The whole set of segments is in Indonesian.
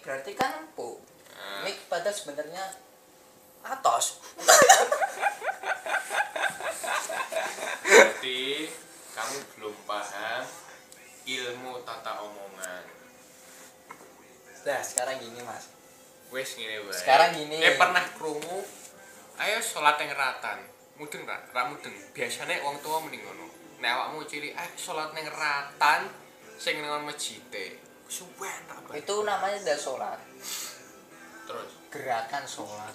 berarti kan empuk Nah, mik pada sebenarnya atos. Berarti kamu belum paham ilmu tata omongan. Nah sekarang gini mas. Wes ngene wae. Sekarang gini. eh pernah krungu ayo salat yang ratan. Mudeng ra ra mudeng. Biasanya wong tua mending ngono. Nek awakmu cilik eh salat ning ratan sing nang masjide suwen itu namanya udah sholat terus gerakan sholat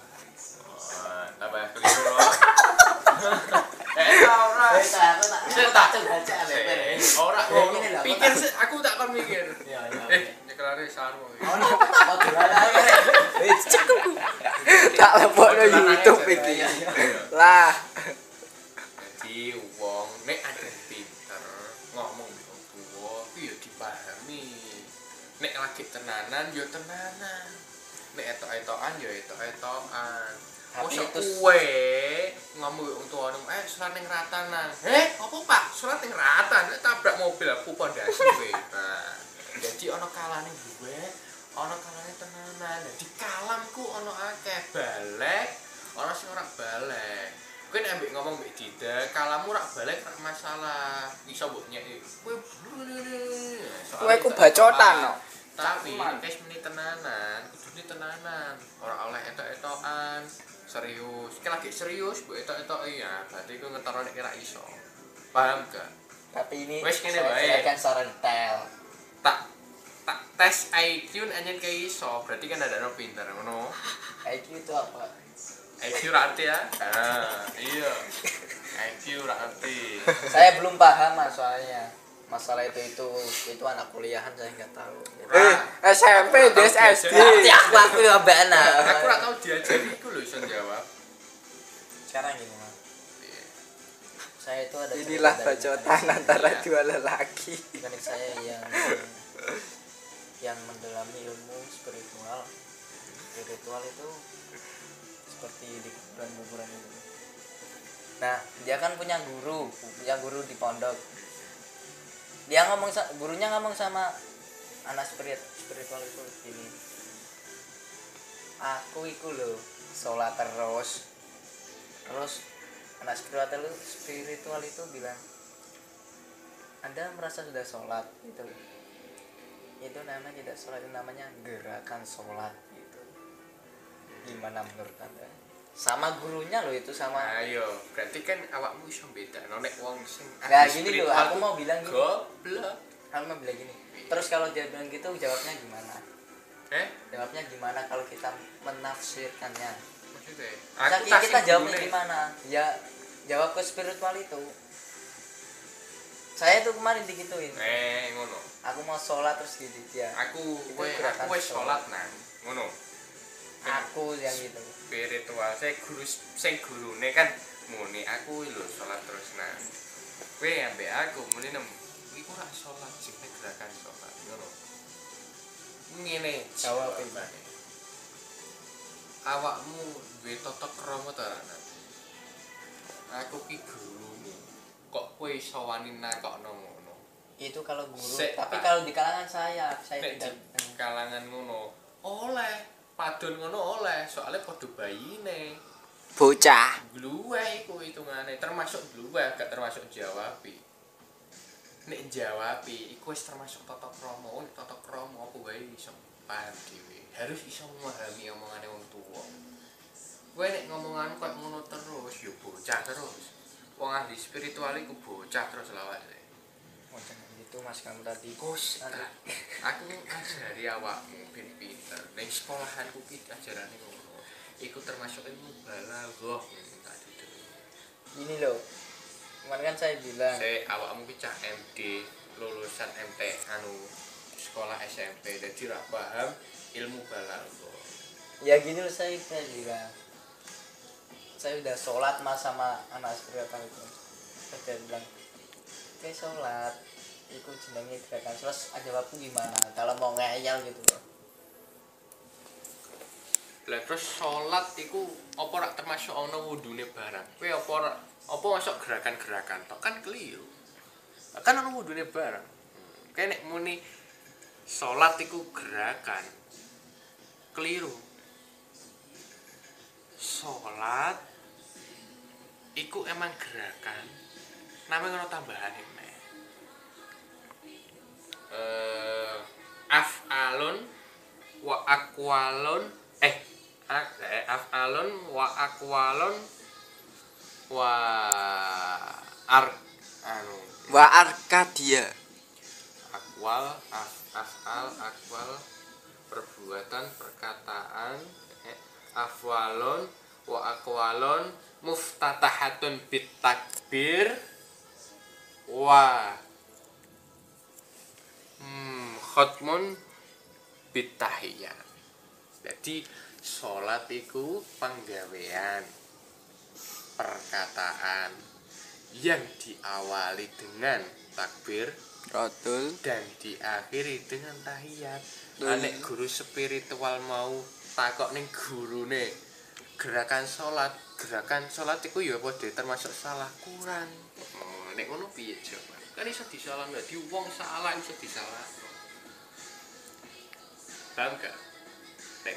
oh, keliru loh eh ora Eh, tak, aku tak, aku Saya tak tak baca, Beb. Eh, ora Ya, aku pikir aku tak kon mikir Ya, ya. eh nyekelare sarmu Oh, no, mau jualan aja. Eh, cukup. Tak lebokno YouTube iki. Iya. Lah, Lagi tenanan ya tenanan. Nek etok-etokan ya etok-etokan. Tapi Mosok itu- kowe ngomong wong tuwa eh salat ning ratanan. Eh, apa Pak? Salat ning ratan nek tabrak mobil aku pondasi kowe. Nah, jadi ana kalane gue, ana kalane tenanan. Jadi kalamku ana akeh balek, ana sing ora balek. Kowe nek ambek ngomong mbek Dida, kalamu rak balek rak masalah. Iso mbok nyek. Kowe kowe ku bacotan no. Tapi nek wis meni tenanan, kudune tenanan. Ora oleh etok-etokan. Serius. Iki lagi serius mbok etok-etoki ya. Berarti kowe ngetoro nek ora iso. Paham gak? Tapi ini saya bae. jelaskan secara detail. Tak tak tes IQ anjen kayak iso, berarti kan ada no pinter ngono. IQ itu apa? IQ ra arti ya? Ah, iya. IQ ra arti. Saya belum paham mas soalnya masalah itu itu itu anak kuliahan saya nggak tahu. Eh, SMP, des SD. Nanti aku aku ya mbak Ana. Aku ora tau diajari iku lho iso jawab. Sekarang gini mas, saya itu ada Inilah bacotan antara Iya. dua lelaki. rekan saya yang yang mendalami ilmu spiritual. Spiritual itu seperti di kuburan-kuburan itu. Nah, dia kan punya guru, punya guru di pondok. Dia ngomong gurunya ngomong sama anak spirit spiritual itu gini. Aku iku lho sholat terus. Terus anak spiritual itu spiritual itu bilang anda merasa sudah sholat gitu itu namanya tidak sholat itu namanya gerakan sholat gitu gimana menurut anda sama gurunya loh itu sama Ayo, berarti kan awakmu iso beda nek wong sing nah gini loh aku mau bilang gini goblok. aku mau bilang gini terus kalau dia bilang gitu jawabnya gimana Eh, jawabnya gimana kalau kita menafsirkannya maksudnya? Kita sing jawabnya gimana ya jawab ke spiritual itu saya tuh kemarin digituin Eh, ngono. aku mau sholat terus gitu dia Aku gerakan aku sholat. nang. Ngono. Aku yang gitu spiritual. Saya guru sing gurune kan muni aku lho salat terus nah. Kowe ambek aku muni nem iku ora salat sing gerakan salat ngono ngene Jawab, jawabannya. awakmu duwe tata krama ta ora Nak? aku ki gurumu kok kowe iso wani nakokno ngono? Itu kalau guru Sik, tapi kalau di kalangan saya saya nek tidak di kalangan ngono. Oleh padun ngono oleh soalnya padha bayine Bocah. Gluweh iku hitungane termasuk gluweh gak termasuk jawabi. Nek jawabi iku wis termasuk tata krama, tata krama apa wae iso paham dhewe. Harus iso memahami omongane wong tuwa. Kowe nek ngomongan kok ngono terus ya bocah terus. Wong ahli spiritual iku bocah terus lawake. oh, gitu mas kamu tadi. Kos, aku ngajari awakmu ben pinter. Ning sekolahanku ki ajarane ngono. Iku termasuk ilmu balaghah. Diterima. ini loh kemarin kan saya bilang. Saya awakmu ki cah MD lulusan MT anu sekolah SMP jadi rak paham ilmu balaghah. Ya gini loh saya saya bilang. Saya udah sholat mas sama anak spiritual itu. Saya bilang oke sholat itu jenenge gerakan sholat aja waktu gimana? Kalau mau ngeyel gitu loh. Lah terus sholat iku apa rak termasuk ana wudune barang? Kowe apa apa masuk gerakan-gerakan tok? Kan keliru. Kan ana wudune barang. Hmm, kayak nek muni sholat iku gerakan keliru. Sholat iku emang gerakan. Namanya ngono tambahan eh af'alun wa akwalun eh eh, af'alun wa akwalun wa ar anu Wa Arkadia. akwal af, afal akwal perbuatan perkataan eh, afwalon wa akwalon muftatahatun bit takbir wa hmm, khotmun bit tahiyat jadi sholat iku penggawean perkataan yang diawali dengan takbir Rotul. dan diakhiri dengan tahiyat. Anek guru spiritual mau takok ning gurune gerakan sholat, gerakan sholat iku ya padha termasuk salah Quran. Oh, nek ngono piye coba? Kan iso disalah nggak di wong salah iso disalah. Paham gak?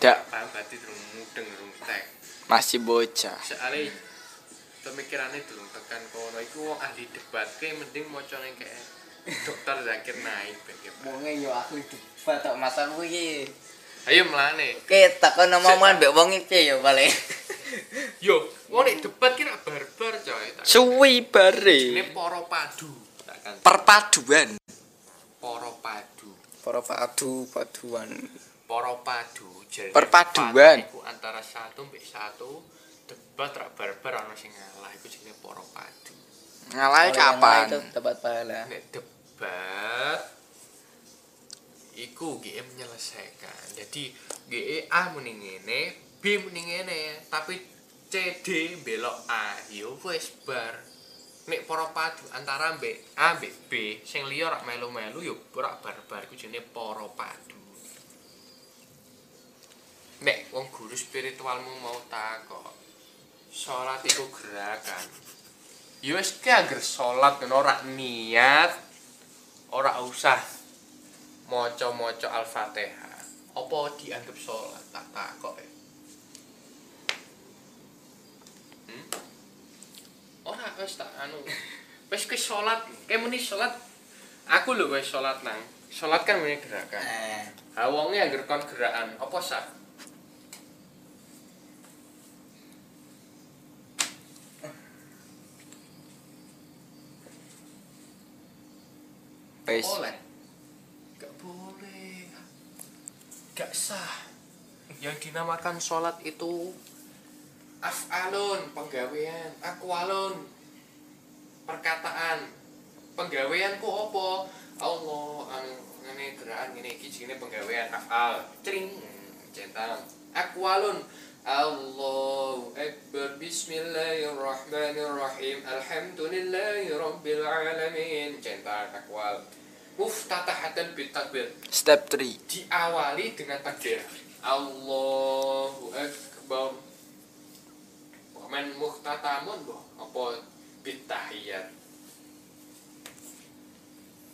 Gak paham berarti durung mudeng durung tek. Masih bocah. Soale pemikirannya durung tekan kono iku wong ahli debat kayak mending maca ning kayak dokter Zakir Naik kayak Wonge yo ahli debat tok masamu iki. Ayo melane. Oke, takon omongan mbek wong iki yo paling. Yo, wong nek debat kira barbar coy. Suwi Ini bare. poro padu. Takkan Perpaduan. poro padu. Para padu paduan. Poro padu. Jadi Perpaduan. debat Iku antara satu mbek satu. Debat rak barbar ana sing ngalah iku jenenge poro padu. Yang lain kapan? itu dapat pahala Nek debat iku GE menyelesaikan. Jadi GE A muni ngene, B muni ngene, tapi CD belok A. Yo wis bar. Nek para padu antara mbek A mbek B, sing liya rak melu-melu yo rak barbar iku jenenge para padu. Nek wong guru spiritualmu mau takok, salat iku gerakan. Ya wis ki anggere salat ngono ora niat ora usah maca-maca Al-Fatihah. Apa dianggap salat tak takok e. Hmm? Ora wis tak anu. Wis ki salat, kayak muni salat. Aku lho wis salat nang. Salat kan muni gerakan. Eh, Ha wonge anggere kon gerakan, apa sah? Wis. Boleh. Gak boleh. Gak sah. Yang dinamakan sholat itu af'alun, penggawean, akwalun, perkataan. Penggawean ku apa? Allah, anu ngene gerakan ngene iki jenenge penggawean af'al. Cring, centang. Akwalun Allahu Akbar Bismillahirrahmanirrahim Alhamdulillahi Rabbil Alamin Centang akwal Muftatahatan bitakbir Step 3. diawali dengan takbir Allahu Akbar Men muhtatamun boh apa bitahiyat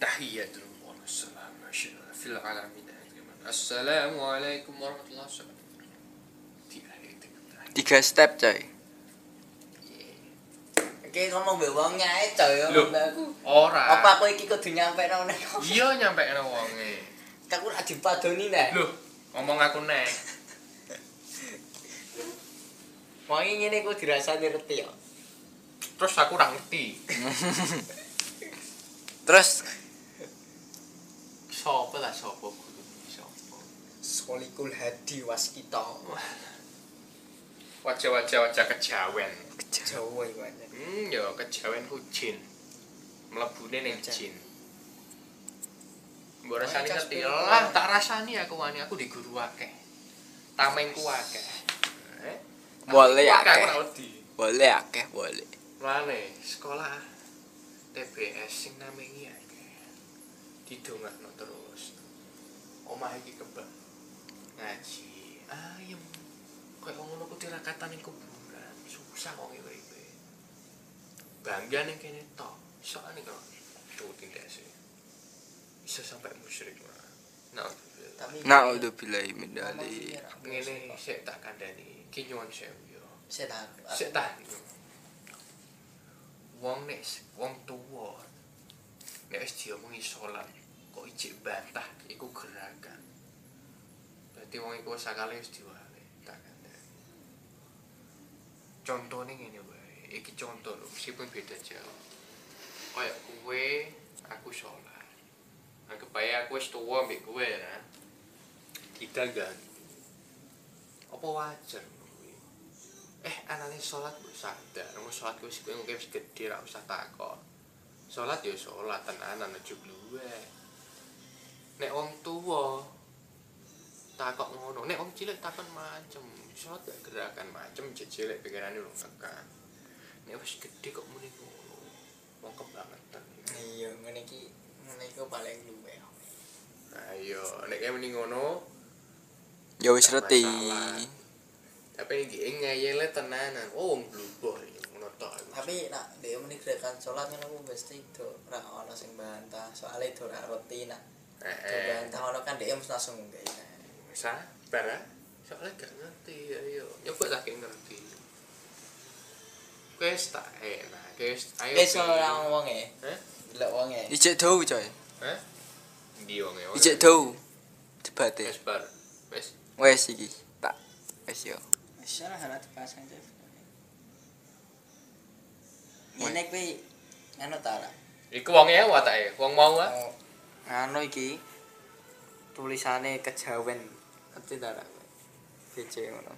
Tahiyatul Wassalamu fil alamin Assalamualaikum warahmatullahi wabarakatuh Tiga step, coy. Oke, ngomong mbek wong nyae coy, aku. Ora Apa aku iki kudu nyampe nang nek? Iya nyampe wonge Aku ora dipadoni nek. Loh ngomong aku nek Wong iki ngene ku dirasani reti ya. Terus aku ora ngerti Terus Sopo lah sopo guru Sopo Solikul hadi waskita. Wajah-wajah wajah kejawen iki wae. Hmm, ya kejawen ku jin. Mlebune ning jin. Mbok rasani ngerti lah, tak rasani aku wani aku di guru akeh. Tamengku akeh. Eh? Boleh akeh. boleh akeh, boleh. Mane sekolah TBS sing namengi akeh. Didongakno terus. Omah iki kebak. Ngaji. Ayem. Kayak ngono ku tirakatan ning kuburan. Susah wong iki uripe. Bangga ning kene tok. Soalnya kok cuti deh sih. Bisa sampai musyrik lah. Nah, tapi Naudzubillahi min dzalik. ngene sik tak kandhani. Ki nyuwun sewu yo. saya tak Sik tak. Wong nek wong tuwa nek wis diomongi salat kok ijik bantah iku gerakan. Dadi wong iku sakale wis diwale tak kandhani. Contone ngene wae. Iki contoh lho, meskipun beda jauh. Kaya kowe aku salat. Anggap bae aku wis tuwa mbek kowe ya. Kita ganti. Apa wajar? Eh, anane salat kok sadar, mau salat wis kowe wis gedhe ra usah takon. Salat ya salat tenanan aja bluwe. Nek wong tuwa takok ngono, nek wong cilik takon macem, salat gak gerakan macem jejelek pikirane lu tekan. Nek wis gedhe kok muni ngono. Wong kebangetan. iya ngene iki ngene iku paling luwe Ayo, nek kayak mending ngono, Ya wis reti. tapi iki ngeyele tenanan. Oh, wong iki ngono tok. tapi nak dia meni gerakan kan aku mesti itu ra ono sing bantah soalnya itu ra roti nak eh, Itu eh. bantah ono kan dia mesti langsung kayak sabar ah. Soalnya gak ngerti, ayo. Nyoba tak kayak ngerti. Wes tak enak, wes ayo. eh soalnya wong e Eh? delok wong e Ijek dou coy. Hah? Ndi wong e? Ijek dou. Debate. Wes bar. Wes. Wes iki. Tak. Wes yo. wis ora harus dipasang aja ini kuwi anu ta ra Iku wong e watake, wong mau ah. Oh, anu iki tulisane kejawen ngerti ta ra BC ngono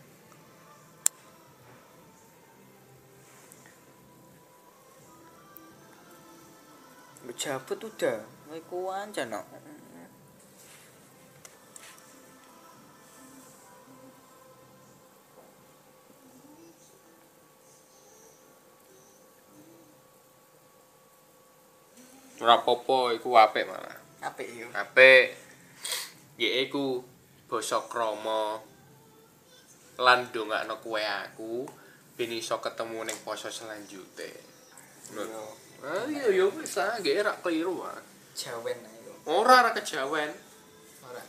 Jabut udah, iku aja no. Ora apa-apa, iku apik malah. Apik yo. Apik. Yaiku basa krama lan ndongakno kowe aku ben iso ketemu ning poso selanjute. Ngono. Ah iya ya wis ah, nggih ra keliru ah. Jawen iku. Ora ora kejawen. Ora.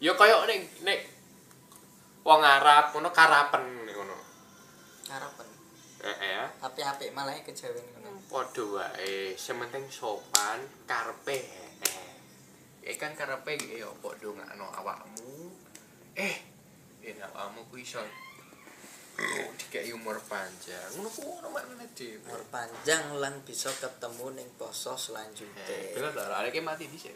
Ya kaya ning nek wong Arab ngono karapen ngono. Harapan. Heeh ya. Apik-apik malah kejawen ngono. Padha wae, sementing sopan karepe. Ya kan karepe ya padha ngakno awakmu. Eh, enak awakmu ku iso dikai umur panjang. Ngono ku ora maknane dhewe. Umur panjang lan bisa ketemu ning poso selanjutnya. bener ta, arek mati dhisik.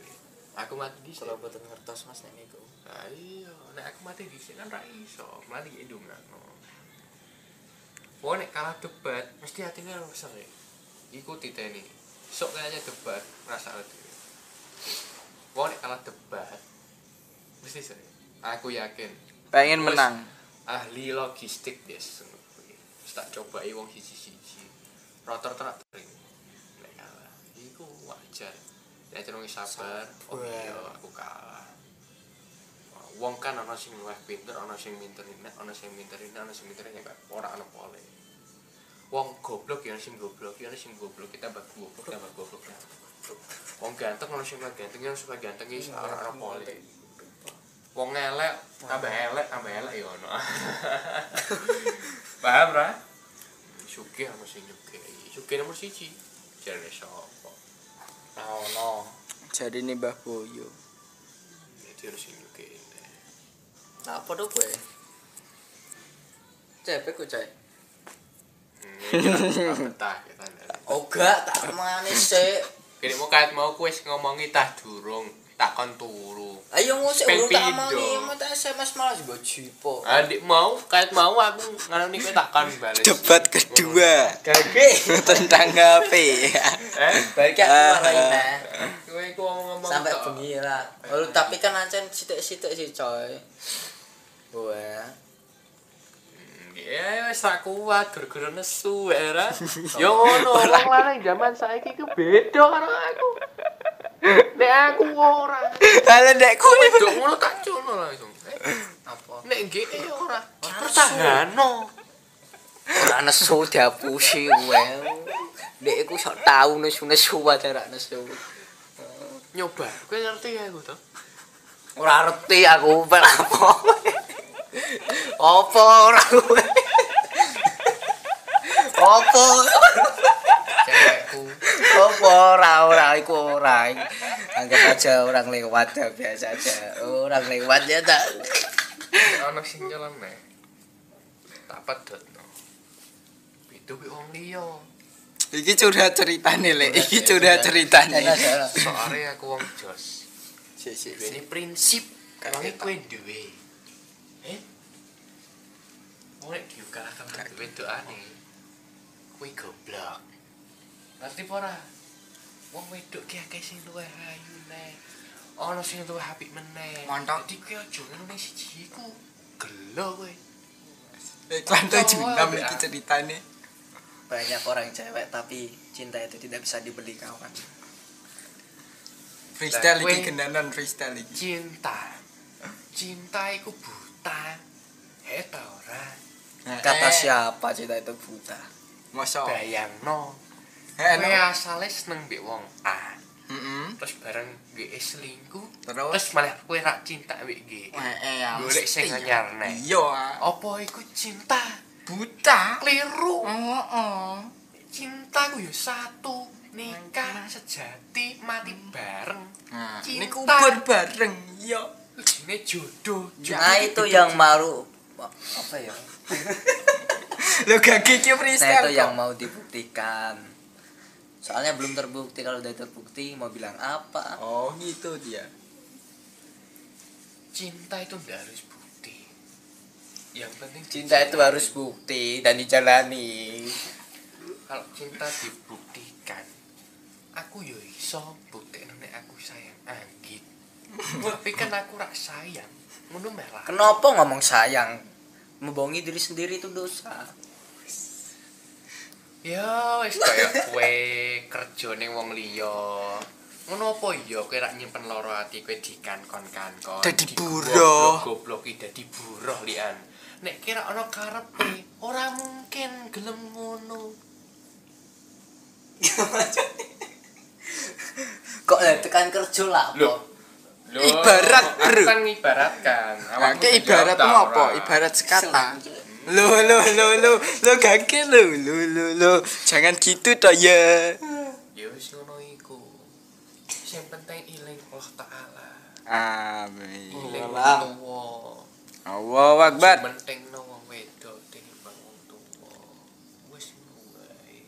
Aku mati dhisik. Kalau boten ngertos Mas nek niku. Lah iya, nek aku mati dhisik kan ra iso. Mati ndongakno. Wong nek kalah debat mesti atine sering. Iku titeni. Sok kayaknya debat dhewe. Wong nek kalah debat mesti sering. Aku yakin Pengen menang. Ahli logistik des. Wis tak cobai wong siji-siji. Rotor-rotor ring. Nek kalah iku wajar. Ya jenenge sabar. Oh Sabar. iya, aku kalah. Wong kan ana sing luwih pinter, ana sing minter ini, ana sing minter ini, ana sing minter ini, ora ana pole. Wong goblok ya ana sing goblok, ya ana sing goblok, kita tambah goblok, tambah goblok. Wong ganteng ana sing ganteng, ya luwih ganteng iki ora ana pole. Wong elek, tambah elek, tambah elek ya. Paham ra? Sugih ana sing nyugih. Sugih nomor siji. Jarene sapa? Nah, ono. Jadi ini Mbah Boyo. Jadi harus sing nyugih. Nah, apa tuh gue? Cepet ku cai. Hmm, betah ya. Oh gak, tak manis sih. Kene mau kait mau wis ngomongi tah durung, takon turu. Ayo ngusik urung tak mau tak SMS malah juga jipo. Adik mau kait mau aku ngarani kowe takon balik. Debat kedua Gage. tentang HP. Eh, Balik aku Ah. marahin nah. kowe ku ngomong Sampai bengi lah. Oh, tapi kan ancen sitik-sitik sih coy. Wah. Ya wis tak kuat gara-gara nesu era. Ya ngono, wong lanang zaman saiki ku beda karo aku. Nek aku ora. Kowe kuwi. dok ngono tak cuno langsung. Eh, Apa? Nek nggih ora. Ora Pertahano. Ora nesu diapusi kowe. Dek iku sok tau nesu-nesu wae ora nesu. Nyoba, kowe ngerti ya aku to? Ora ngerti aku pel apa. Apa ora kowe? Apa? Cewekku Apa ora ora iku ora. Anggap aja orang lewat ya biasa aja. Orang lewat ya tak. ana sing nyelem nek tak pedhotno itu kuwi wong liya. Iki curhat ceritane lek. Iki curhat ceritane. soalnya aku wong jos. Si si ini prinsip. Emangnya kue duwe. Eh? Mau nek diugal kalah duwe doane kue goblok ngerti apa ora wong wedok ki akeh sing luwih ayu nek ana sing luwih apik meneh. Montok. dadi kowe aja ngene siji iku. Gelo kowe. Iklan tujuh enam iki ceritane. banyak orang cewek tapi cinta itu tidak bisa dibeli kawan. Freestyle Lah, iki kowe- gendanan freestyle iki. cinta. Cinta iku buta. Eh ta ora? Kata Eh, siapa cinta itu buta? Mosok. bayangno Eh, no. asale seneng mbek wong A Heeh. terus bareng GE selingkuh Terus terus malah kowe rak cinta mbek GE eh ya. golek sing anyar nek Iya. apa iku cinta Buta. keliru Oh, oh. cinta ku yo satu nikah sejati mati bareng Nah, Cinta. ini kubur bareng. Iya. ini jodoh nah itu yang mau apa ya Lo gak gigi nah freestyle itu yang kok. mau dibuktikan soalnya belum terbukti kalau udah terbukti mau bilang apa? Oh, gitu dia. cinta itu ndak harus bukti. Yang penting cinta itu harus bukti dan dijalani. Kalau cinta dibuktikan aku yo iso bukti nek aku sayang. Anggit tapi kan aku rak sayang. Ngono merah kenapa ngomong sayang? Membohongi diri sendiri itu dosa ya wis kaya kowe kerja ning wong liya ngono apa iya kowe rak nyimpen loro ati kowe dikankon-kankon Dadi Digoblok- buruh. goblok iki dadi buruh lian nek kira ana karepe ora mungkin gelem ngono kok lah tekan kerja lah apa Loh, Ibarat, bro. kan ibaratkan Nah, Awakmu ke dijawab ibaratmu tak apa? Ibarat sekata. Lo lo lo lo lo gak lo lo lo lo jangan gitu toh ya. ya wis ngono iku sing penting iling Allah taala Amin. iling Allah. Allahu Akbar. Sing penting no wong wedok tinimbang wong tuwa wis wae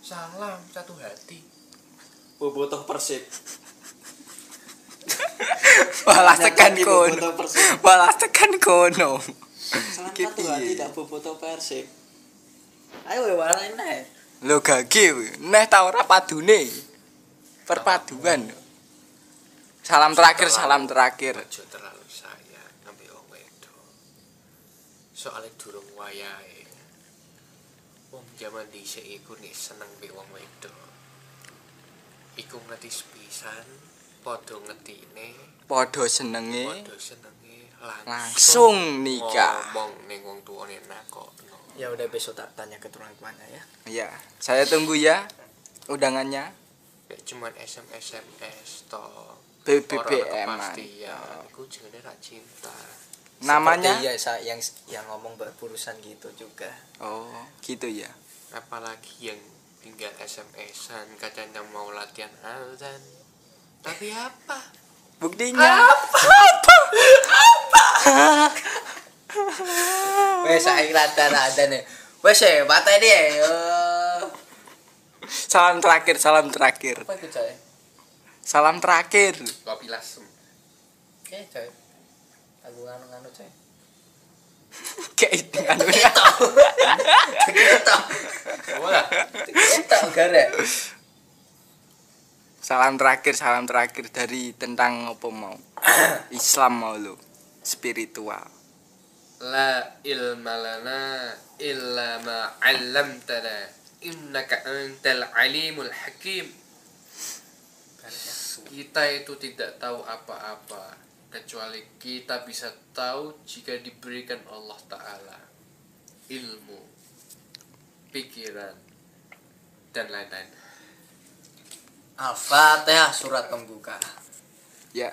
salam satu hati bobotoh persib Walah tekan kono. Walah tekan kono. Piye? hati tak bobotoh persib ayo we warnain nih Lo gage we. Neh ta ora padune. Perpaduan. Salam terakhir, salam terakhir. aja terlalu sayang ngambil wong wedok soalnya durung wayahe wong jaman dhisik iku nek seneng mbek wong wedok iku ngerti sepisan padha ngetine Padha senenge padha senenge langsung, nikah. ngomong ning wong tuane nakokno ya udah besok tak tanya keturunan ke mana ya. Ya, saya tunggu ya undangannya. nek cuman SMS SMS to. BBBM. kepastian. Iku jenenge ra cinta. Namanya? Ya yang yang ngomong berurusan gitu juga. Oh, gitu ya. apalagi yang tinggal SMS-an katanya mau latihan azan. Tapi apa? Buktinya wes saya rada rada nih wes ya mata ini ya salam terakhir, salam terakhir. apa itu coy Salam terakhir. kopi lasem oke coy aku nganu nganu coy Kayak itu anu. kita kita gara Salam terakhir, salam terakhir dari tentang apa mau? Islam mau lo. Spiritual. la ilma lana illa ma 'allamtana. Innaka antal alimul hakim. Kita itu tidak tahu apa-apa kecuali kita bisa tahu jika diberikan Allah taala. Ilmu pikiran dan lain-lain. Al-Fatihah surat pembuka. Ya.